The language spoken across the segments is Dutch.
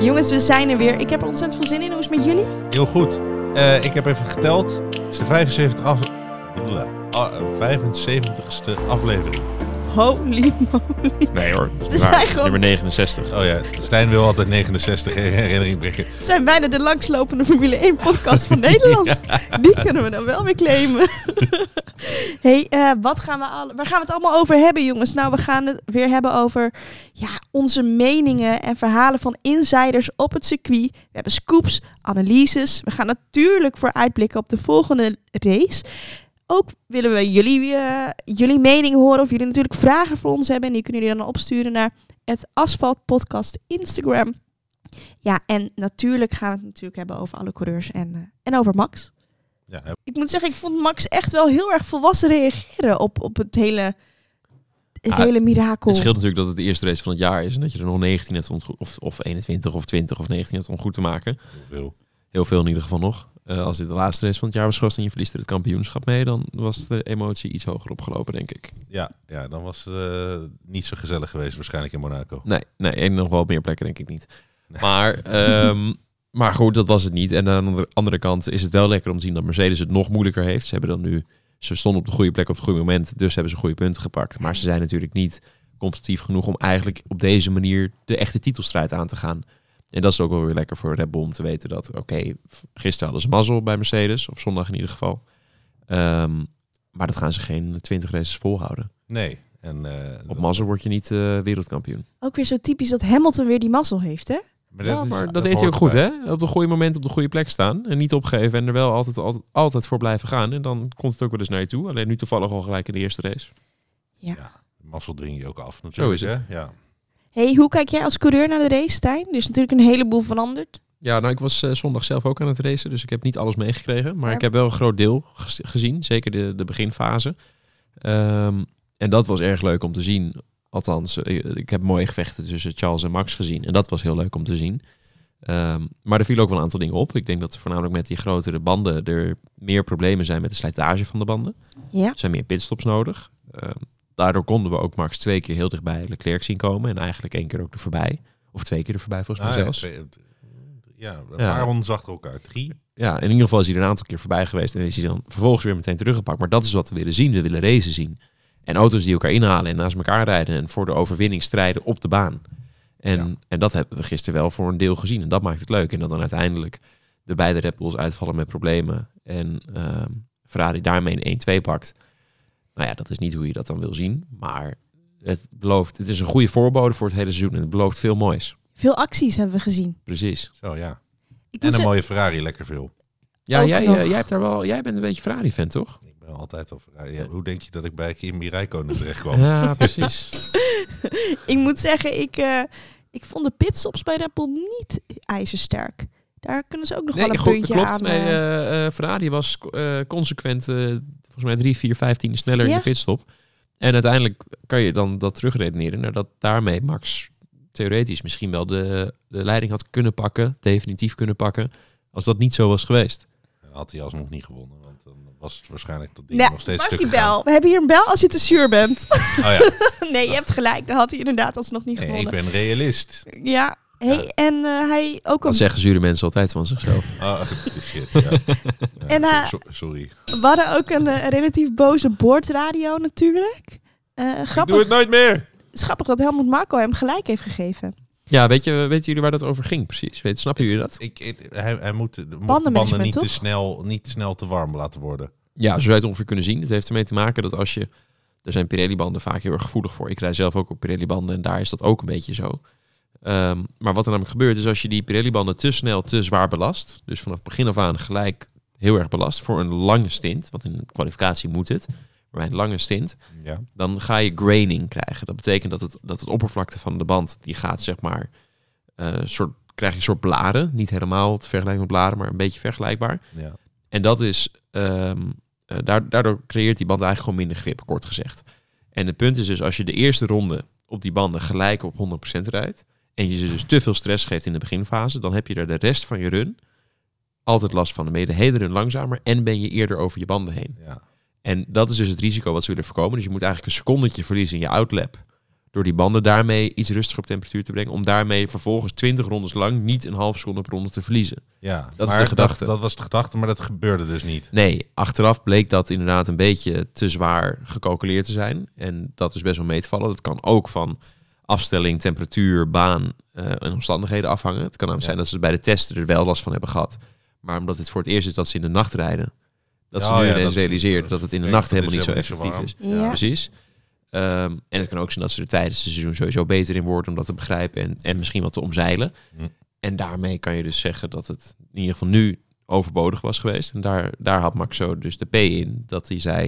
Jongens, we zijn er weer. Ik heb er ontzettend veel zin in. Hoe is het met jullie? Heel goed. Eh, ik heb even geteld. Het is de 75 af... Ah, 75ste aflevering. Holy moly. Nee hoor, We zijn gewoon- nummer 69. Oh ja, Stijn wil altijd 69 in herinnering brengen. Het zijn bijna de langslopende Formule 1 podcast van Nederland. Die kunnen we dan wel weer claimen. hey, eh, wat gaan we al, waar gaan we het allemaal over hebben, jongens? Nou, we gaan het weer hebben over ja, onze meningen en verhalen van insiders op het circuit. We hebben scoops, analyses. We gaan natuurlijk vooruitblikken op de volgende race. Ook willen we jullie, eh, jullie mening horen of jullie natuurlijk vragen voor ons hebben. En die kunnen jullie dan opsturen naar het Asfalt Podcast Instagram. Ja, en natuurlijk gaan we het natuurlijk hebben over alle coureurs en, eh, en over Max. Ja, Ik moet zeggen, ik vond Max echt wel heel erg volwassen reageren op, op het hele, het Ah, hele mirakel. Het scheelt natuurlijk dat het de eerste race van het jaar is en dat je er nog 19 hebt om of, of 21 of 20 of 19 hebt om goed te maken. heel veel. Heel veel in ieder geval nog. Eh, als dit de laatste race van het jaar was geweest en je verliest er het kampioenschap mee, dan was de emotie iets hoger opgelopen, denk ik. Ja, ja, dan was het eh, niet zo gezellig geweest waarschijnlijk in Monaco. Nee, nee, en nog wel op meer plekken denk ik niet. Nee. Maar, ehm, maar goed, dat was het niet. En aan de andere kant is het wel lekker om te zien dat Mercedes het nog moeilijker heeft. Ze hebben dan nu, ze stonden op de goede plek op het goede moment, dus hebben ze goede punten gepakt. Maar ze zijn natuurlijk niet competitief genoeg om eigenlijk op deze manier de echte titelstrijd aan te gaan. En dat is ook wel weer lekker voor Red Bull om te weten dat, oké, gisteren hadden ze mazzel bij Mercedes, of zondag in ieder geval. Ehm, maar dat gaan ze geen 20 races volhouden. Nee. En, eh, Op mazzel word je niet eh, wereldkampioen. Ook weer zo typisch dat Hamilton weer die mazzel heeft, hè? Maar Ja, is- maar dat, deed hij ook goed, hè? Op de goede moment op de goede plek staan. En niet opgeven en er wel altijd, altijd, altijd voor blijven gaan. En dan komt het ook wel eens naar je toe. Alleen nu toevallig al gelijk in de eerste race. Mazzel dring je ook af natuurlijk. Zo is het. Hè? Ja. Hey, hoe kijk jij als coureur naar de race, Stijn? Er is natuurlijk een heleboel veranderd. Ja, nou, ik was eh, zondag zelf ook aan het racen. Dus ik heb niet alles meegekregen. Maar Ja. ik heb wel een groot deel gez- gezien. Zeker de, de beginfase. Ehm, en dat was erg leuk om te zien. Althans, eh, ik heb mooie gevechten tussen Charles en Max gezien. En dat was heel leuk om te zien. Ehm, maar er viel ook wel een aantal dingen op. Ik denk dat voornamelijk met die grotere banden er meer problemen zijn met de slijtage van de banden. Ja. Er zijn meer pitstops nodig. Ehm, daardoor konden we ook Max twee keer heel dichtbij Leclerc zien komen. En eigenlijk één keer ook er voorbij. Of twee keer er voorbij volgens mij Ah, ja, zelfs. twee- ja, een Ja. paar ronden achter elkaar. Drie. Ja, in ieder geval is hij er een aantal keer voorbij geweest. En is hij dan vervolgens weer meteen teruggepakt. Maar dat is wat we willen zien. We willen racen zien. En auto's die elkaar inhalen en naast elkaar rijden. En voor de overwinning strijden op de baan. En, Ja. en dat hebben we gisteren wel voor een deel gezien. En dat maakt het leuk. En dat dan uiteindelijk de beide Red Bulls uitvallen met problemen. En ehm, Ferrari daarmee een 1-2 pakt. Nou ja, dat is niet hoe je dat dan wil zien. Maar het belooft, het is een goede voorbode voor het hele seizoen. En het belooft veel moois. Veel acties hebben we gezien. Precies. Zo ja. Ik En een mooie Ferrari, lekker veel. Ja, Ook jij, nog. eh, jij, hebt daar wel, jij bent een beetje Ferrari-fan, toch? Ik ben altijd al Ferrari. Ja, hoe denk je dat ik bij Kimi Räikkönen terecht kwam? Ja, precies. ik moet zeggen, ik, eh, ik vond de pitstops bij Red Bull niet ijzersterk. Daar kunnen ze ook nog Nee, wel een goed, puntje klopt. aan. nee, eh, Ferrari was eh, consequent, eh, volgens mij 3, 4, 15 sneller in de pitstop. En uiteindelijk kan je dan dat terugredeneren naar dat daarmee Max theoretisch misschien wel de, de leiding had kunnen pakken, definitief kunnen pakken, als dat niet zo was geweest. Had hij alsnog niet gewonnen, want dan was het waarschijnlijk dat ding nou, nog steeds stuk die gegaan. bel? We hebben hier een bel als je te zuur bent. Oh ja, nee, je hebt gelijk. Dan had hij inderdaad alsnog niet nee, ik gewonnen. ben realist. Ja, hey, en eh, hij ook een Dat zeggen zure mensen altijd van zichzelf. Oh, shit. Ja. Ja, En, so- so- sorry. We hadden ook een eh, relatief boze boordradio natuurlijk. Eh Ik doe grappig, het nooit meer. het is grappig dat Helmut Marco hem gelijk heeft gegeven. Ja, weet je, weten jullie waar dat over ging precies? Weet, snappen jullie dat? Ik, ik- hij, hij moet, de- banden niet te, snel, niet te snel te warm laten worden. Ja, zo zou je het ongeveer kunnen zien. Het heeft ermee te maken dat als je... Er zijn Pirelli-banden vaak heel erg gevoelig voor. Ik rij zelf ook op Pirelli-banden en daar is dat ook een beetje zo. Ehm, maar wat er namelijk gebeurt is als je die Pirelli-banden te snel te zwaar belast... dus vanaf begin af aan gelijk heel erg belast voor een lange stint... want in kwalificatie moet het, maar bij een lange stint... Ja. dan ga je graining krijgen. Dat betekent dat het, dat het oppervlakte van de band... die gaat zeg maar... eh, soort, krijg je een soort blaren. Niet helemaal te vergelijken met blaren, maar een beetje vergelijkbaar. Ja. En dat is, ehm, eh, daar- daardoor creëert die band eigenlijk gewoon minder grip, kort gezegd. En het punt is dus, als je de eerste ronde op die banden gelijk op 100% rijdt, en je ze dus te veel stress geeft in de beginfase, dan heb je er de rest van je run altijd last van. Dan ben je de hele run langzamer en ben je eerder over je banden heen. Ja. En dat is dus het risico wat ze willen voorkomen. Dus je moet eigenlijk een secondetje verliezen in je outlap Door die banden daarmee iets rustiger op temperatuur te brengen. Om daarmee vervolgens 20 rondes lang niet een half seconde per ronde te verliezen. Ja, Dat is de gedachte. Dat, was de gedachte, maar dat gebeurde dus niet. Nee, achteraf bleek dat inderdaad een beetje te zwaar gecalculeerd te zijn. En dat is best wel mee te vallen. Dat kan ook van afstelling, temperatuur, baan eh, en omstandigheden afhangen. Het kan namelijk Ja. zijn dat ze bij de testen er wel last van hebben gehad. Maar omdat het voor het eerst is dat ze in de nacht rijden, dat ze Ja, nu ja, ineens dat het in de nacht helemaal niet zo helemaal effectief zo is. Ja. Precies. Ehm, en het kan ook zijn dat ze er tijdens het seizoen sowieso beter in worden om dat te begrijpen en, en misschien wat te omzeilen. Hm. En daarmee kan je dus zeggen dat het in ieder geval nu overbodig was geweest. En daar, daar had Max zo dus de P in, dat hij zei,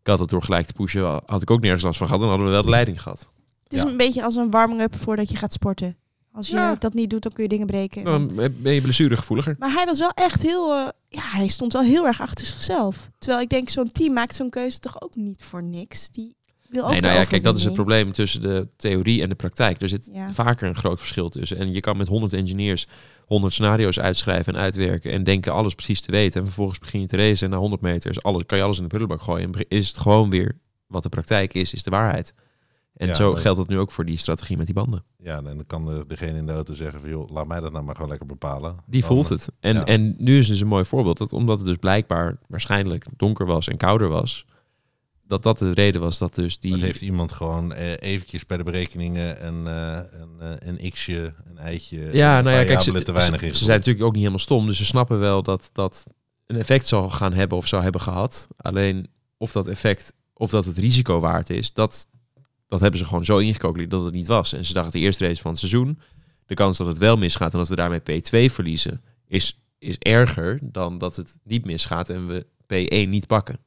ik had het door gelijk te pushen, had ik ook nergens last van gehad, dan hadden we wel de leiding gehad. Het is Ja. een beetje als een warming-up voordat je gaat sporten. Als je Ja. dat niet doet, dan kun je dingen breken. En dan- ben je blessuregevoeliger. Maar hij was wel echt heel... eh, ja, hij stond wel heel erg achter zichzelf. Terwijl ik denk, zo'n team maakt zo'n keuze toch ook niet voor niks. Die wil ook Nee, nou ja, kijk, dat is het probleem tussen de theorie en de praktijk. Er zit Ja. vaker een groot verschil tussen. En je kan met 100 engineers 100 scenario's uitschrijven en uitwerken en denken alles precies te weten. En vervolgens begin je te racen en na 100 meter is alles, kan je alles in de prullenbak gooien. En is het gewoon weer wat de praktijk is, is de waarheid. En Ja, zo geldt dat nu ook voor die strategie met die banden. Ja, en dan kan de, degene in de auto zeggen van, joh, laat mij dat nou maar gewoon lekker bepalen. Die Dan, voelt het. En, ja. en nu is dus een mooi voorbeeld. Dat omdat het dus blijkbaar waarschijnlijk donker was en kouder was. Dat dat de reden was dat dus die... Dat heeft iemand gewoon eh, eventjes bij de berekeningen een, eh, een, eh, een x'je, een eitje, Ja, nou ja, kijk, ze, te weinig ze, in ze zijn natuurlijk ook niet helemaal stom. Dus ze snappen wel dat dat een effect zal gaan hebben of zou hebben gehad. Alleen of dat effect, of dat het risico waard is, dat, dat hebben ze gewoon zo ingecalculeerd dat het niet was. En ze dachten de eerste race van het seizoen, de kans dat het wel misgaat en dat we daarmee P2 verliezen, is, is erger dan dat het niet misgaat en we P1 niet pakken.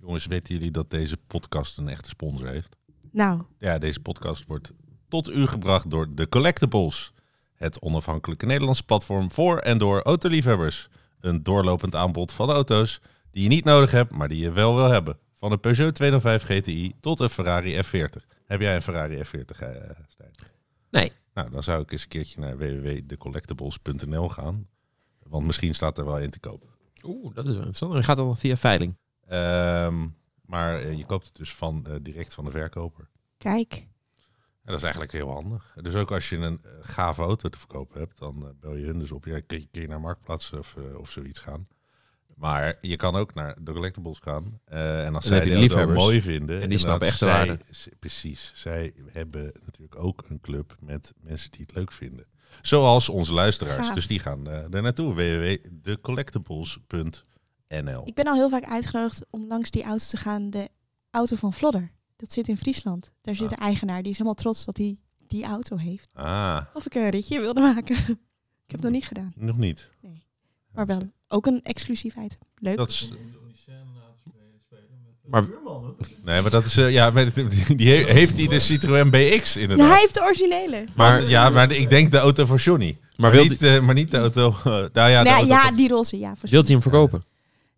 Jongens, weten jullie dat deze podcast een echte sponsor heeft? Nou, Ja, deze podcast wordt tot u gebracht door The Collectibles. Het onafhankelijke Nederlandse platform voor en door autoliefhebbers. Een doorlopend aanbod van auto's die je niet nodig hebt, maar die je wel wil hebben. Van een Peugeot 205 GTI tot een Ferrari F40. Heb jij een Ferrari F40, eh, Stijn? Nee. Nou, dan zou ik eens een keertje naar www.thecollectibles.nl gaan. Want misschien staat er wel in te kopen. Oeh, dat is wel interessant. En gaat dan via veiling. Ehm, maar eh, je koopt het dus van, eh, direct van de verkoper. kijk. En dat is eigenlijk heel handig. Dus ook als je een gave auto te verkopen hebt, dan bel je hun dus op. Ja, kun, je, kun je naar Marktplaats of, of zoiets gaan. Maar je kan ook naar de collectibles gaan. eh, en als En zij die liefhebbers. mooi vinden. En die snappen echt de zij- waarde. Precies. Zij hebben natuurlijk ook een club met mensen die het leuk vinden. Zoals onze luisteraars. Gaaf. Dus die gaan eh daar naartoe. www.thecollectibles.nl Ik ben al heel vaak uitgenodigd om langs die auto te gaan. De auto van Flodder. Dat zit in Friesland. Daar zit Ah. de eigenaar. Die is helemaal trots dat hij die auto heeft. Ah, Of ik een ritje wilde maken. ik heb het nog niet gedaan. nog niet. Nee. Maar wel ook een exclusief item. Leuk. Dat is, Maar nee, maar dat is... eh, ja, maar die, die he- heeft hij de Citroën BX inderdaad. Nou, hij heeft de originele. Maar, ja, maar ik denk de auto voor Johnny. maar Maar, wil niet, eh, maar niet de auto... eh, nou ja, de Ja, auto ja, van- die roze. Ja, voor wilt hij hem verkopen?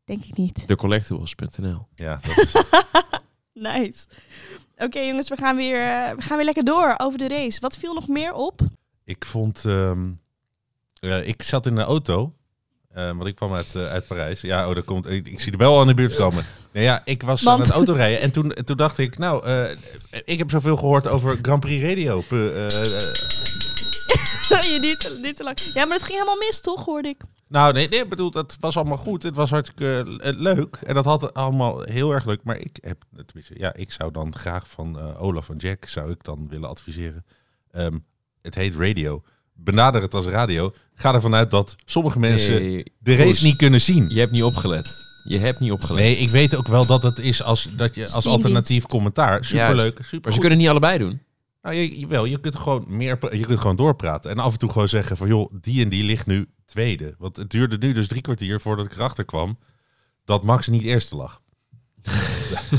Denk ik niet. Thecollectibles.nl ja, dat is, Nice. Oké jongens, we gaan, weer, eh, we gaan weer lekker door over de race. Wat viel nog meer op? ik vond... ehm, eh, ik zat in de auto. Eh, want ik kwam uit, eh, uit Parijs. Ja, oh, daar komt, ik, ik zie er wel aan de buurt komen. Nee, ja, ik was Want- aan het autorijden. En toen, toen dacht ik, nou, eh, ik heb zoveel gehoord over Grand Prix Radio. Eh, je duurt, te- lang. Ja, maar het ging helemaal mis, toch, hoorde ik. Nou, nee, nee, ik bedoel, het was allemaal goed. Het was hartstikke leuk. En dat had allemaal heel erg leuk. Maar ik heb, ja, ik zou dan graag van Olaf en Jack, zou ik dan willen adviseren. Ehm, het heet radio. Benader het als radio. Ga ervan uit dat sommige mensen Nee, de race niet kunnen zien. Je hebt niet opgelet. Je hebt niet opgelet. Nee, ik weet ook wel dat het is als, dat je, als alternatief commentaar. Superleuk, super maar ze kunnen niet allebei doen. Nou, je, jawel, je kunt gewoon meer, je kunt gewoon doorpraten. En af en toe gewoon zeggen van, joh, die en die ligt nu tweede. Want het duurde nu dus drie kwartier voordat ik erachter kwam dat Max niet eerste lag.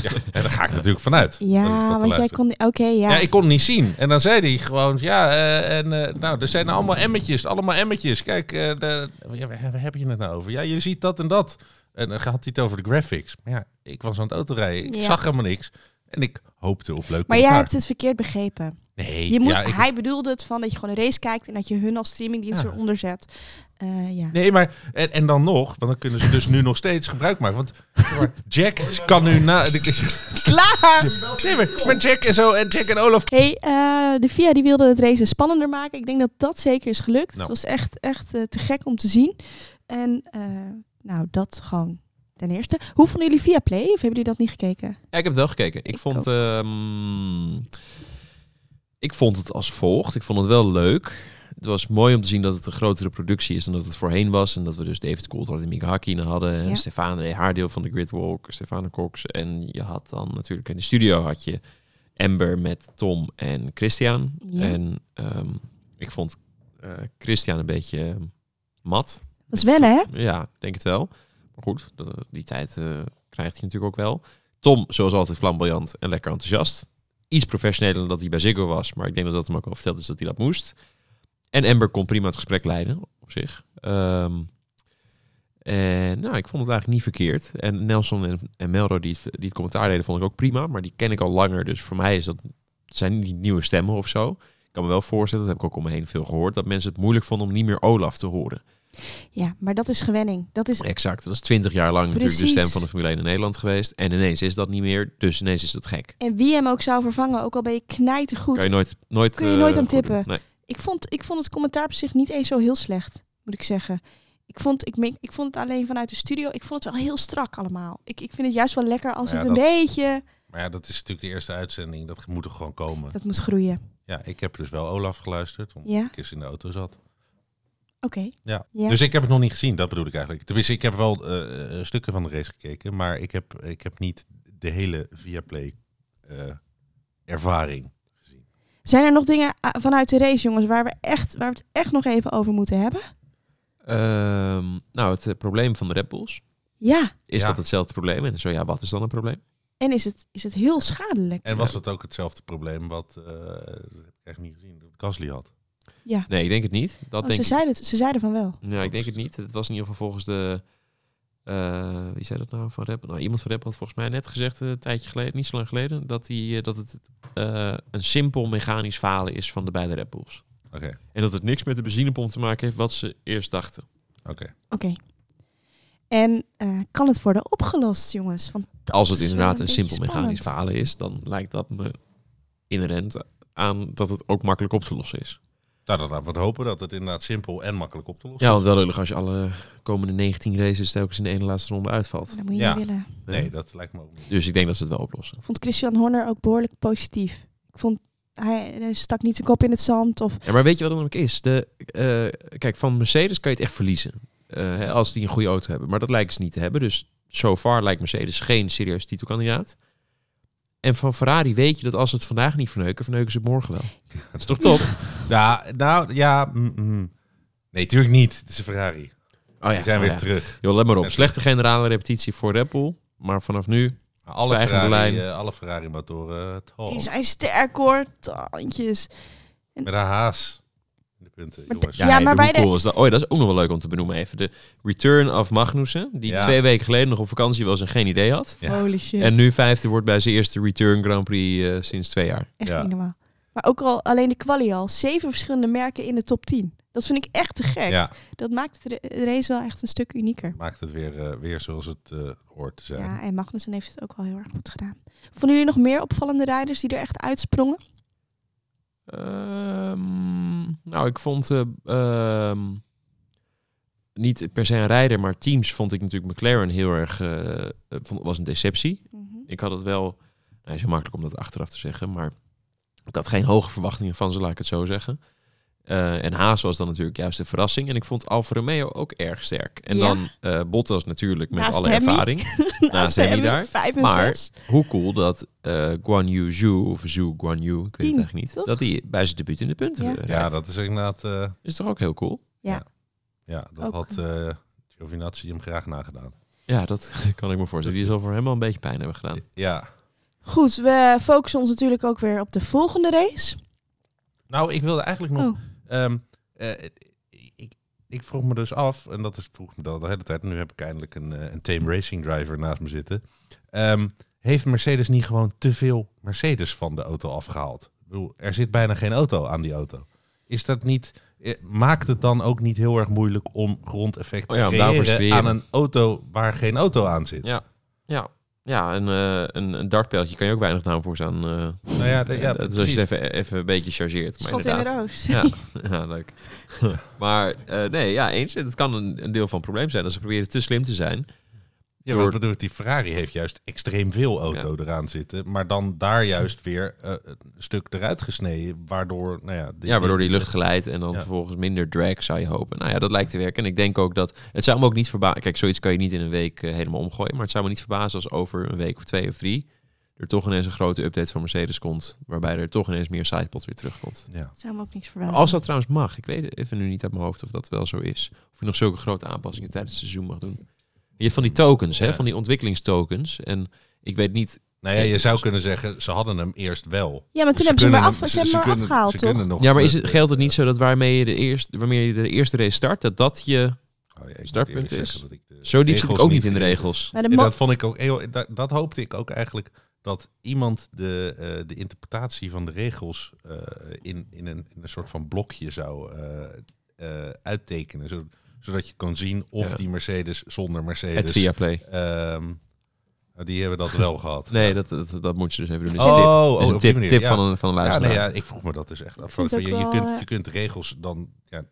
Ja, en daar ga ik natuurlijk vanuit. Ja, want jij kon... Oké, ja. Ja, ik kon het niet zien. En dan zei hij gewoon, ja, eh, en eh, nou, er zijn allemaal emmetjes, allemaal emmetjes. Kijk, eh, de, waar heb je het nou over? Ja, je ziet dat en dat. En dan had hij het over de graphics. Maar ja, ik was aan het autorijden. Ik Ja. zag helemaal niks. En ik hoopte op leuk maar jij hebt het verkeerd begrepen. Nee, Je moet, ja, ik- Hij bedoelde het van dat je gewoon een race kijkt en dat je hun als streamingdienst Ja. eronder zet. Eh, ja. Nee, maar en, en dan nog, want dan kunnen ze dus nu nog steeds gebruik maken. Want Jack kan nu na. Klaar! Nee, maar, maar Jack en zo en Jack en Olaf. Hey, eh, de VIA die wilde het race spannender maken. Ik denk dat dat zeker is gelukt. Nou. Het was echt, echt eh, te gek om te zien. En eh, nou, dat gewoon ten eerste. Hoe vonden jullie VIA Play? Of hebben jullie dat niet gekeken? Ja, ik heb het wel gekeken. Ik, Ik vond, ook. ehm, ik vond het als volgt. Ik vond het wel leuk. Het was mooi om te zien dat het een grotere productie is dan dat het voorheen was. En dat we dus David Coulthard en Mika Hakkinen hadden. En Ja. Stefan deed haar deel van de Gridwalk. Stefan Cox. En je had dan natuurlijk in de studio had je Amber met Tom en Christian. Ja. En ehm, ik vond eh, Christian een beetje eh, mat. Dat is wennen, hè? Ja, denk het wel. Maar goed, die tijd eh, krijgt hij natuurlijk ook wel. Tom, zoals altijd, flamboyant en lekker enthousiast. Iets professioneler dan dat hij bij Ziggo was. Maar ik denk dat dat hem ook al verteld is dat hij dat moest. En Amber kon prima het gesprek leiden, op zich. Ehm, en nou, ik vond het eigenlijk niet verkeerd. En Nelson en, en Melro die het, die het commentaar deden, vond ik ook prima. Maar die ken ik al langer. Dus voor mij is dat, zijn niet nieuwe stemmen of zo. Ik kan me wel voorstellen, dat heb ik ook om me heen veel gehoord, dat mensen het moeilijk vonden om niet meer Olaf te horen. Ja, maar dat is gewenning. Dat is Exact. Dat is twintig jaar lang natuurlijk de stem van de Formule 1 in Nederland geweest. En ineens is dat niet meer, dus ineens is dat gek. En wie hem ook zou vervangen, ook al ben je knijtergoed. Kan je nooit, nooit, Kun je eh, nooit aan goed doen. tippen. Nee. Ik, vond, ik vond het commentaar op zich niet eens zo heel slecht, moet ik zeggen. Ik vond, ik, ik vond het alleen vanuit de studio, ik vond het wel heel strak allemaal. Ik, ik vind het juist wel lekker als Ja, het een dat- beetje... Maar ja, dat is natuurlijk de eerste uitzending. Dat moet er gewoon komen. Dat moet groeien. Ja, ik heb dus wel Olaf geluisterd. Omdat Ja? ik eens in de auto zat. Oké. Ja. Ja. Dus ik heb het nog niet gezien, dat bedoel ik eigenlijk. Tenminste, ik heb wel eh, eh, stukken van de race gekeken, maar ik heb, ik heb niet de hele Viaplay eh ervaring. Zijn er nog dingen ah, vanuit de race, jongens, waar we, echt, waar we het echt nog even over moeten hebben? Ehm, nou, het eh, probleem van de Red Bulls. Ja. Is Ja. dat hetzelfde probleem? En zo ja, wat is dan een probleem? En is het, is het heel schadelijk? En was het ook hetzelfde probleem wat, eh, heb ik echt niet gezien, dat Gasly had? Ja. Nee, ik denk het niet. Dat Oh, denk ze, ik. zeiden het, ze zeiden van wel. Ja, ik denk het niet. Het was in ieder geval volgens de... eh, wie zei dat nou van Rep? Nou, iemand van Rep had volgens mij net gezegd, eh, een tijdje geleden, niet zo lang geleden, dat, die, eh, dat het een simpel mechanisch falen is van de beide Red Bulls. Oké, En dat het niks met de benzinepomp te maken heeft wat ze eerst dachten. oké. Oké. En eh, kan het worden opgelost, jongens? Want Als het inderdaad een, simpel mechanisch falen is, dan lijkt dat me inherent aan dat het ook makkelijk op te lossen is. Nou, dan laten we het hopen dat het inderdaad simpel en makkelijk op te lossen Ja, want wel lullig als je alle komende 19 races telkens in de ene laatste ronde uitvalt. Dat moet je Ja. niet willen. Nee, dat lijkt me ook niet. Dus ik denk dat ze het wel oplossen. Ik vond Christian Horner ook behoorlijk positief. Ik vond, hij, hij stak niet zijn kop in het zand. Of, Ja, maar weet je wat het ook is? De, eh, kijk, van Mercedes kan je het echt verliezen. eh, hè, als die een goede auto hebben. Maar dat lijken ze niet te hebben. Dus so far lijkt Mercedes geen serieus titelkandidaat. En van Ferrari weet je dat als ze het vandaag niet verneuken, verneuken ze het morgen wel. Dat is toch top? Ja, nou, ja. mm, mm. Nee, natuurlijk niet. Het is een Ferrari. Oh Die zijn oh weer ja. terug. Joh, let maar op. Slechte generale repetitie voor Red Bull. Maar vanaf nu, Alle Ferrari, eh, alle Ferrari motoren. Die zijn sterk hoor, tandjes. Met een haas. In de punten, Maar jongens. Ja, Ja, maar bij hoe de- cool is dat? Oh ja, dat is ook nog wel leuk om te benoemen even. De Return of Magnussen, die Ja. twee weken geleden nog op vakantie was en geen idee had. Ja. Holy shit. En nu vijfde wordt bij zijn eerste Return Grand Prix eh, sinds twee jaar. Echt Ja. niet normaal. Maar ook al alleen de quali al. Zeven verschillende merken in de top 10. Dat vind ik echt te gek. Ja, Dat maakt de race wel echt een stuk unieker. maakt het weer, eh, weer zoals het eh, hoort te zijn. Ja, en Magnussen heeft het ook wel heel erg goed gedaan. Vonden jullie nog meer opvallende rijders die er echt uitsprongen? Ehm, nou, ik vond eh, ehm, niet per se een rijder, maar teams vond ik natuurlijk McLaren heel erg, vond, was een deceptie. Ik had het wel, nou, is heel makkelijk om dat achteraf te zeggen, maar ik had geen hoge verwachtingen van ze, laat ik het zo zeggen. Eh, en Haas was dan natuurlijk juist de verrassing. En ik vond Alfa Romeo ook erg sterk. En Ja. dan eh Bottas natuurlijk met Naast alle Hemmy. ervaring. Naast Hemmy Hemmy, daar. Vijf en Maar- zes. Hoe cool dat eh Guan Yu Zhu, of Zhu Guan Yu, ik weet Tien, het eigenlijk niet, toch? dat hij bij zijn debuut in de punten Ja. Ja, dat is inderdaad... eh, is toch ook heel cool? ja, dat Ook. had eh Giovinazzi hem graag nagedaan. Ja, dat kan ik me voorstellen. Die zal voor hem wel een beetje pijn hebben gedaan. Ja. Goed, we focussen ons natuurlijk ook weer op de volgende race. Nou, ik wilde eigenlijk nog... Oh, Ehm, eh, ik, ik vroeg me dus af, en dat is, vroeg me dat de hele tijd, nu heb ik eindelijk een, eh, een Tame Racing Driver naast me zitten. Ehm, heeft Mercedes niet gewoon te veel Mercedes van de auto afgehaald? Ik bedoel, er zit bijna geen auto aan die auto. Is dat niet eh, maakt het dan ook niet heel erg moeilijk om grondeffect te Oh ja, te creëren creëren. aan een auto waar geen auto aan zit? Ja, ja. Ja, een, eh een, een dartpijltje kan je ook weinig naam voor staan. eh Nou ja, de- ja, dat is als je het even, even een beetje chargeert. Maar Schot in de inderdaad. roos. Ja, ja, leuk. maar eh, nee, ja, eens. Het kan een, een deel van het probleem zijn. Als ze proberen te slim te zijn. Ja, door- bedoel, die Ferrari heeft juist extreem veel auto eraan zitten, maar dan daar juist weer eh, een stuk eruit gesneden, waardoor, nou ja, Ja, waardoor die lucht glijdt en dan Ja. vervolgens minder drag zou je hopen. Nou ja, dat lijkt te werken. En ik denk ook dat... Het zou me ook niet verbazen... Kijk, zoiets kan je niet in een week eh, helemaal omgooien. Maar het zou me niet verbazen als over een week of twee of drie... er toch ineens een grote update van Mercedes komt... waarbij er toch ineens meer sidepod weer terugkomt. Ja. Zou me ook niks verbazen. Als dat trouwens mag. Ik weet even nu niet uit mijn hoofd of dat wel zo is. Of je nog zulke grote aanpassingen tijdens het seizoen mag doen. Je hebt van die tokens, hè, van die ontwikkelingstokens. En ik weet niet... Nou ja, je zou kunnen zeggen, ze hadden hem eerst wel. Ja, maar toen hebben ze hem maar, af, ze hebben hem maar afgehaald, toch? Ja, maar is het, geldt het niet zo dat waarmee je de eerste, waarmee je de eerste race start... dat dat je... Oh ja, startpunt is. de Zo diep zit ik ook niet in de eh, regels. Maar de Ja, mo- dat vond ik ook heel, dat, dat hoopte ik ook eigenlijk dat iemand de, eh, de interpretatie van de regels eh, in, in, een, in een soort van blokje zou eh, eh, uittekenen. Zo- zodat je kan zien of Ja. die Mercedes zonder Mercedes. Het via play. ehm, nou, die hebben dat wel gehad. Nee, Ja. dat, dat, dat moet je dus even doen. Dit Oh, is een tip, oh, een tip, ja. van, een, van een Ja, luisteraar. nee, ja, ik vroeg me dat dus echt af. je, je, kunt, eh, je kunt de regels dan ja,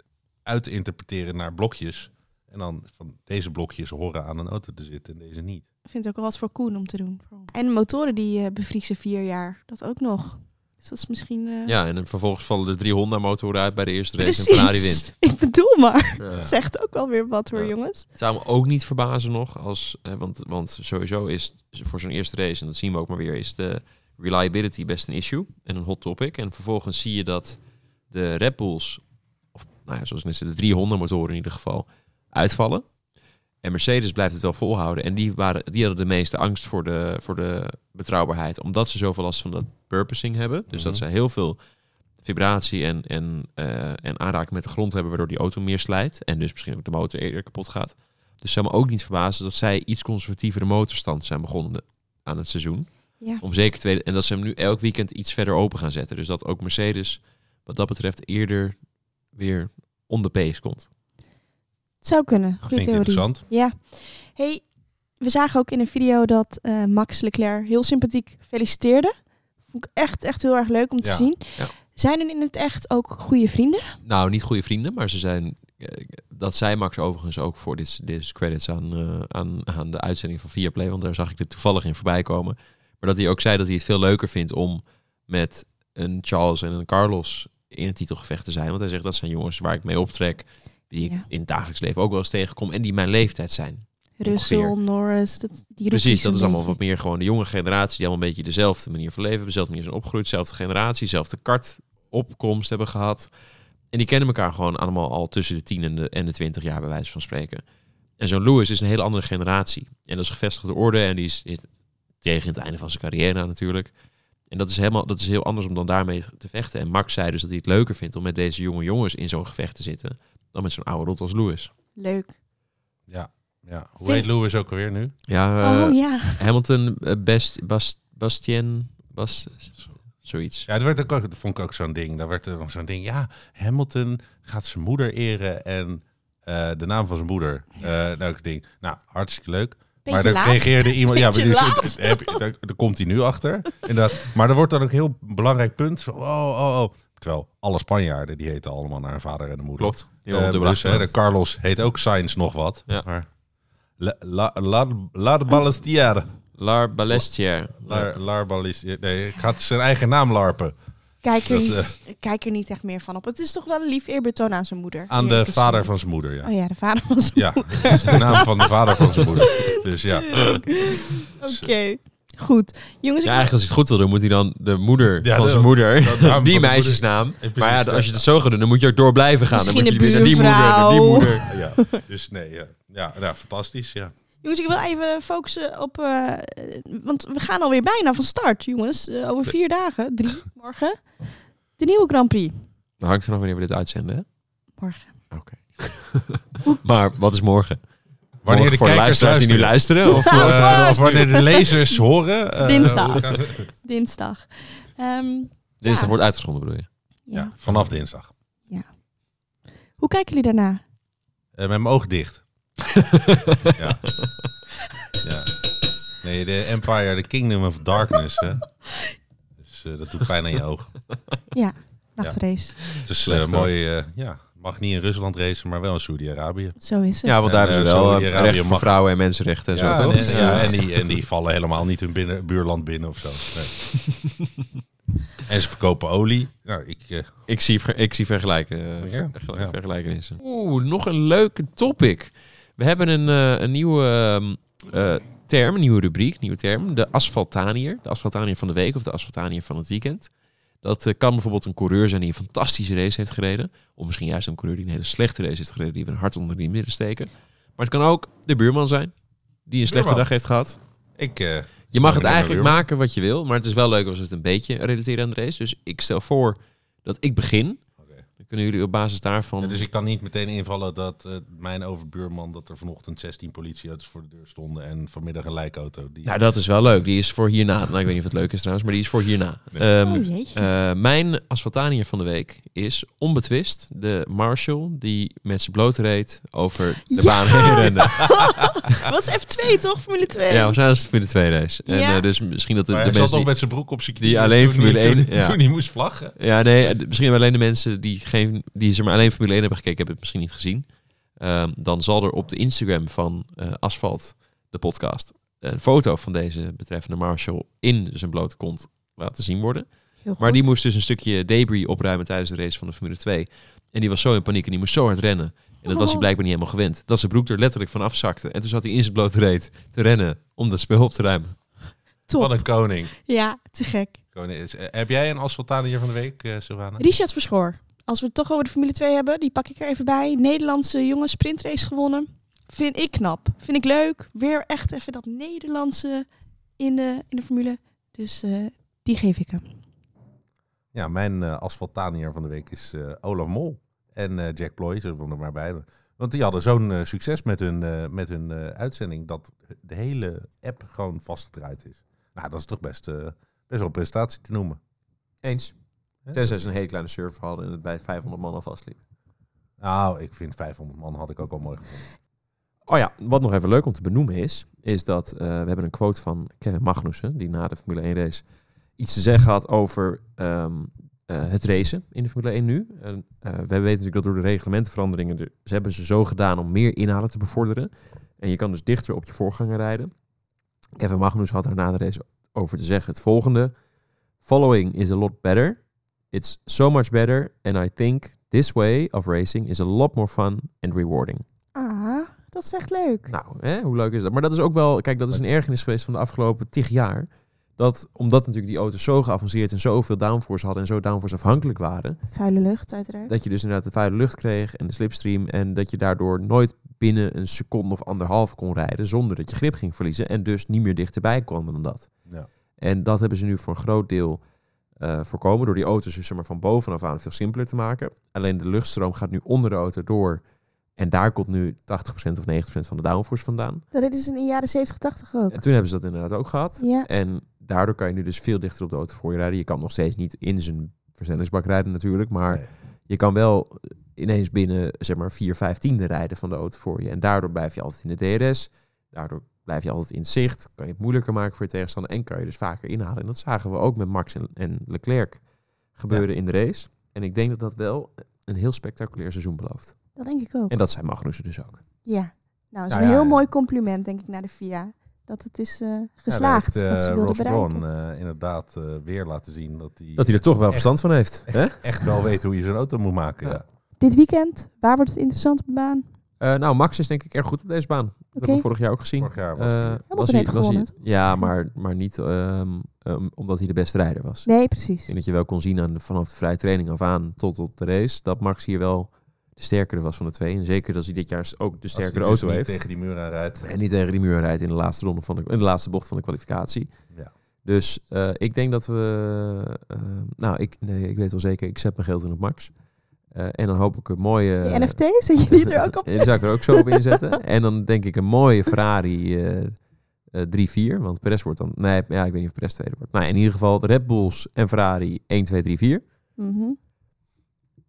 uitinterpreteren naar blokjes. En dan van deze blokjes horen aan een auto te zitten en deze niet. Ik vind het ook wel wat voor Koen om te doen. En motoren die eh, bevriezen vier jaar. Dat ook nog. Dus dat is misschien... eh, Ja, en dan vervolgens vallen er drie Honda-motoren uit bij de eerste race precies. en Ferrari wint. Ik bedoel maar. Ja. Het zegt ook wel weer wat hoor, Ja. jongens. Het zou me ook niet verbazen nog, als, hè, want, want sowieso is voor zo'n eerste race, en dat zien we ook maar weer, is de reliability best een issue en een hot topic. En vervolgens zie je dat de Red Bulls, of nou ja, zoals net de drie Honda-motoren in ieder geval, uitvallen. En Mercedes blijft het wel volhouden. En die, waren, die hadden de meeste angst voor de, voor de betrouwbaarheid. Omdat ze zoveel last van dat purposing hebben. Dus dat Mhm. ze heel veel vibratie en, en, eh, en aanraking met de grond hebben. Waardoor die auto meer slijt. En dus misschien ook de motor eerder kapot gaat. Dus zou me ook niet verbazen dat zij iets conservatievere motorstand zijn begonnen aan het seizoen. Ja. Om zeker te weten. En dat ze hem nu elk weekend iets verder open gaan zetten. Dus dat ook Mercedes wat dat betreft eerder weer on the pace komt. Zou kunnen. Goede theorie. interessant. Ja. Hey, we zagen ook in een video dat eh, Max Leclerc heel sympathiek feliciteerde. Vond ik echt, echt heel erg leuk om te Ja. zien. Ja. Zijn er in het echt ook goede vrienden? Nou, niet goede vrienden, maar ze zijn. eh, Dat zei Max overigens ook voor dit, dit credits aan, eh, aan, aan de uitzending van Viaplay, want daar zag ik er toevallig in voorbij komen. Maar dat hij ook zei dat hij het veel leuker vindt om met een Charles en een Carlos in het titelgevecht te zijn. Want hij zegt dat zijn jongens waar ik mee optrek, die ik Ja. in het dagelijks leven ook wel eens tegenkom en die mijn leeftijd zijn. Russell. Norris, dat, die Precies, dat is allemaal wat meer gewoon de jonge generatie die allemaal een beetje dezelfde manier van leven dezelfde manier zijn opgegroeid, dezelfde generatie, dezelfde kartopkomst hebben gehad. En die kennen elkaar gewoon allemaal al tussen de 10 en de, en de 20 jaar, bij wijze van spreken. En zo'n Lewis is een hele andere generatie. En dat is gevestigde orde en die is, tegen het einde van zijn carrière natuurlijk. En dat is, helemaal, dat is heel anders om dan daarmee te vechten. En Max zei dus dat hij het leuker vindt om met deze jonge jongens in zo'n gevecht te zitten, dan met zo'n oude rot als Lewis. Leuk. Ja, ja. Hoe Vind- heet Lewis ook alweer nu? Ja, eh, oh ja. Hamilton, eh, Best, Bas, Bastien, Bas, zoiets. Ja, dat, werd ook, dat vond ik ook zo'n ding. Daar werd er dan zo'n ding. Ja, Hamilton gaat zijn moeder eren en eh, de naam van zijn moeder. Eh nou, ik denk, nou, hartstikke leuk. maar dan laat. reageerde iemand. Ja, maar dus, heb, daar, daar komt hij nu achter. Inderdaad. Maar er wordt dan ook een heel belangrijk punt. Zo, oh, oh, oh. Terwijl alle Spanjaarden die heten allemaal naar hun vader en de moeder. Klopt. Heel Eh, dubbel dus, hè, de Carlos heet ook Sainz nog wat. Ja. Maar La, la, la, la de Ballestière. Lar Balestier. Lar, Lar. Nee, ik ga zijn eigen naam larpen. Kijk er, Dat, niet, kijk er niet echt meer van op. Het is toch wel een lief eerbetoon aan zijn moeder. Aan de vader van zijn moeder, ja. Oh ja, de vader van zijn Ja, dat is de naam van de vader van zijn moeder. Dus ja. Oké, goed. Jongens, Ja, eigenlijk als hij het goed wil doen, moet hij dan de moeder Ja, van de- zijn moeder, die meisjesnaam. precies, maar ja, als je het zo gaat doen, dan moet je ook door blijven gaan. Misschien dan moet je weer naar die moeder, naar die buurvrouw. moeder. ja. Dus nee, ja. Ja, ja, fantastisch, ja. jongens, ik wil even focussen op... eh, want we gaan alweer bijna van start, jongens. Eh, over vier dagen, drie, morgen. De nieuwe Grand Prix. Dan hangt vanaf wanneer we dit uitzenden, hè? Morgen. Oké. maar wat is morgen? Wanneer Morgen de voor de kijkers luisteraars die nu luisteren? Of, Ja, eh, of wanneer de lezers horen. eh, Dinsdag. Dinsdag. Ehm, dinsdag Ja. wordt uitgezonden, bedoel je? ja. Ja, vanaf dinsdag. Hoe kijken jullie daarna? Eh, met mijn oog dicht. ja. ja. Nee, de Empire, the Kingdom of Darkness. Hè? Dus eh, dat doet pijn aan je ogen. Ja, nachtrace. Het is mooi, eh, ja. Mag niet in Rusland racen, maar wel in Saudi-Arabië. Zo is het. Ja, want daar En, hebben eh, ze wel eh, rechten voor mag- vrouwen en mensenrechten en ja, zo, toch? en, ja, en, die, en die vallen helemaal niet hun binnen, buurland binnen of zo. Nee. en ze verkopen olie. Nou, ik, eh, Ik zie, ik zie vergelijken, Ja, ja. vergelijkenissen. Oeh, nog een leuke topic. We hebben een, eh, een nieuwe ehm, eh, term, een nieuwe rubriek, nieuwe term. De asfaltanier. De asfaltanier van de week of de asfaltanier van het weekend. Dat eh, kan bijvoorbeeld een coureur zijn die een fantastische race heeft gereden. Of misschien juist een coureur die een hele slechte race heeft gereden. Die we een hart onder die midden steken. Maar het kan ook de buurman zijn. Die een slechte Buurman. dag heeft gehad. ik eh, Je mag het eigenlijk maken wat je wil, maar het is wel leuk als het een beetje relateren aan de race. Dus ik stel voor dat ik begin. Kunnen jullie op basis daarvan... Ja, dus ik kan niet meteen invallen dat eh, mijn overbuurman dat er vanochtend 16 politieauto's voor de deur stonden en vanmiddag een lijkauto. Die... Nou, dat is wel leuk. Die is voor hierna. Nou, ik weet niet of het leuk is trouwens, maar die is voor hierna. Nee. Ehm, oh eh, mijn asfaltanier van de week is onbetwist de Marshall die met zijn blote reet over de Ja! baan heen rende. Wat is F2 toch? Formule 2? Ja, we zijn als voor de tweede race. En Ja. eh, dus misschien dat de, maar de hij zat mensen die, met zijn broek op zijn die knieën alleen toen Formule hij- 1 toen, ja. toen hij moest vlaggen. Ja, nee, misschien hebben alleen de mensen die, geen, die zeg maar alleen Formule 1 hebben gekeken, hebben het misschien niet gezien. Ehm, dan zal er op de Instagram van eh, Asfalt, de podcast, een foto van deze betreffende Marshall in zijn blote kont laten zien worden. Maar die moest dus een stukje debris opruimen tijdens de race van de Formule 2. En die was zo in paniek en die moest zo hard rennen. En dat was hij Oh. blijkbaar niet helemaal gewend. Dat zijn broek er letterlijk van afzakte. En toen zat hij in zijn blote reet te rennen om dat spul op te ruimen. Top. Wat een koning. Ja, te gek. koning is. Eh, heb jij een asfaltanier van de week, eh Sylvana? Richard Verschoor. Als we het toch over de Formule 2 hebben, die pak ik er even bij. Nederlandse jongen sprintrace gewonnen. Vind ik knap. Vind ik leuk. Weer echt even dat Nederlandse in de, in de Formule. Dus eh, die geef ik hem. Ja, mijn eh asfaltanier van de week is eh, Olaf Mol en eh, Jack Ploy, zullen we er maar bij doen. Want die hadden zo'n eh, succes met hun, eh, met hun eh, uitzending dat de hele app gewoon vastgedraaid is. Nou, dat is toch best, eh, best wel een prestatie te noemen. Eens. Tenzij ze een hele kleine surf hadden en het bij 500 man al vastliep. Nou, ik vind 500 man had ik ook al mooi gevonden. Oh ja, wat nog even leuk om te benoemen is, is dat eh, we hebben een quote van Kevin Magnussen, die na de Formule 1 race iets te zeggen had over ehm, eh, het racen in de Formule 1 nu. En, eh, we weten natuurlijk dat door de reglementenveranderingen, de, ze hebben ze zo gedaan om meer inhalen te bevorderen. En je kan dus dichter op je voorganger rijden. Kevin Magnus had er na de race over te zeggen het volgende. Following is a lot better. It's so much better. And I think this way of racing is a lot more fun and rewarding. Ah, dat is echt leuk. Nou, hè, hoe leuk is dat? Maar dat is ook wel, kijk, dat is een ergernis geweest van de afgelopen tig jaar. Dat omdat natuurlijk die auto's zo geavanceerd en zoveel downforce hadden en zo downforce afhankelijk waren, Vuile lucht, uiteraard. dat je dus inderdaad de vuile lucht kreeg en de slipstream en dat je daardoor nooit binnen een seconde of anderhalf kon rijden zonder dat je grip ging verliezen en dus niet meer dichterbij kwam dan dat. Ja. En dat hebben ze nu voor een groot deel eh, voorkomen door die auto's dus zeg maar, van bovenaf aan veel simpeler te maken. Alleen de luchtstroom gaat nu onder de auto door en daar komt nu 80% of 90% van de downforce vandaan. Dat ze in de jaren 70, 80 ook. En toen hebben ze dat inderdaad ook gehad. Ja, En daardoor kan je nu dus veel dichter op de auto voor je rijden. Je kan nog steeds niet in zijn versnellingsbak rijden natuurlijk, maar Nee. je kan wel ineens binnen zeg maar 4, 5 tiende rijden van de auto voor je. En daardoor blijf je altijd in de DRS. Daardoor blijf je altijd in zicht. Kan je het moeilijker maken voor je tegenstander en kan je dus vaker inhalen. En dat zagen we ook met Max en, en Leclerc gebeuren in de race. En ik denk dat dat wel een heel spectaculair seizoen belooft. dat denk ik ook. En dat zijn Magnussen dus ook. Ja. Nou, dat is Nou een ja, heel ja. mooi compliment, denk ik, naar de FIA. Dat het is eh, geslaagd, Ja, wat ze heeft, wilden Ross bereiken. Brawn eh, inderdaad eh, weer laten zien dat hij Dat hij er toch wel echt- verstand van heeft. Hè? echt wel weet hoe je zo'n auto moet maken. Ja. Ja. Dit weekend, waar wordt het interessant op de baan? Eh, nou, Max is denk ik erg goed op deze baan. Dat hebben we vorig jaar ook gezien. Vorig jaar was Eh, hij- gewonnen. ja, maar, maar niet ehm, omdat hij de beste rijder was. Nee, precies. Ik denk dat je wel kon zien aan de, vanaf de vrije training af aan tot op de race, dat Max hier wel de sterkere was van de twee. En zeker als hij dit jaar ook de Als sterkere hij dus auto niet heeft. tegen die muur aan rijdt. En niet tegen die muur rijdt in de laatste ronde van de, in de laatste bocht van de kwalificatie. Ja. Dus eh, ik denk dat we. nou, ik, nee, ik weet wel zeker, ik zet mijn geld in op Max. Eh, en dan hoop ik een mooie. De NFT, zet je die er ook op? Die zou ik er ook zo op inzetten. en dan denk ik een mooie Ferrari eh eh 3-4. Want Perez wordt dan... Nee, ja, ik weet niet of Perez tweede wordt. Nou, in ieder geval Red Bulls en Ferrari 1, 2, 3, 4. Mhm.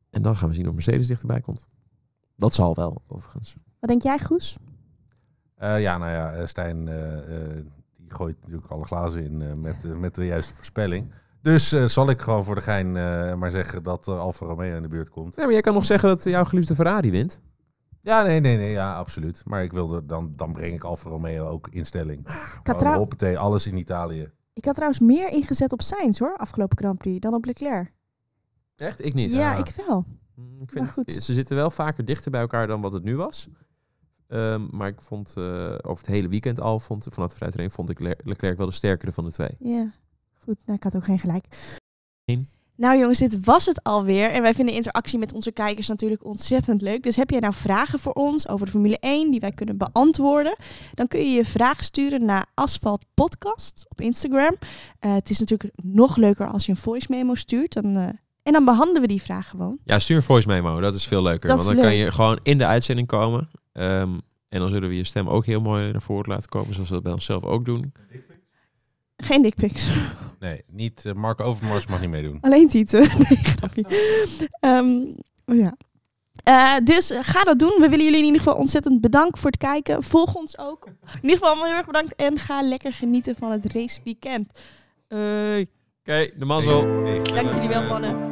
En dan gaan we zien of Mercedes dichterbij komt. Dat zal wel, overigens. Wat denk jij, Goes? Eh, ja, nou ja, eh, Stijn eh, eh, die gooit natuurlijk alle glazen in eh, met, eh, met de juiste voorspelling. Dus eh, zal ik gewoon voor de gein eh, maar zeggen dat uh, Alfa Romeo in de buurt komt. Ja, maar jij kan nog zeggen dat jouw geliefde Ferrari wint. Ja, nee, nee, nee, ja, absoluut. Maar ik wilde dan, dan breng ik Alfa Romeo ook in stelling. Hoppatee, alles in Italië. ik had trouwens meer ingezet op Sainz hoor, afgelopen Grand Prix, dan op Leclerc. Echt? Ik niet. Ja, Ah. ik wel. Mm, Ik Maar vind, goed. ze zitten wel vaker dichter bij elkaar dan wat het nu was. Ehm, maar ik vond eh, over het hele weekend al, vond, vanaf de vrijtraining, vond ik Le- Leclerc wel de sterkere van de twee. Ja, goed. Nou, ik had ook geen gelijk. Nou jongens, dit was het alweer. En wij vinden interactie met onze kijkers natuurlijk ontzettend leuk. Dus heb jij nou vragen voor ons over de Formule 1 die wij kunnen beantwoorden? Dan kun je je vraag sturen naar Asphalt Podcast op Instagram. Eh, het is natuurlijk nog leuker als je een voice memo stuurt. Dan, eh, en dan behandelen we die vraag gewoon. Ja, stuur een voice memo, dat is veel leuker. Dat want dan kan je gewoon in de uitzending komen. Ehm, en dan zullen we je stem ook heel mooi naar voren laten komen, zoals we dat bij onszelf ook doen. Geen dickpics. Nee, niet eh, Mark Overmars mag niet meedoen. Alleen Tieten. Nee, grapje. Ehm, ja. Eh, dus eh, ga dat doen. We willen jullie in ieder geval ontzettend bedanken voor het kijken. Volg ons ook. In ieder geval allemaal heel erg bedankt. En ga lekker genieten van het raceweekend. Hey. Oké, de mazzel. Hey, Dank jullie wel, mannen.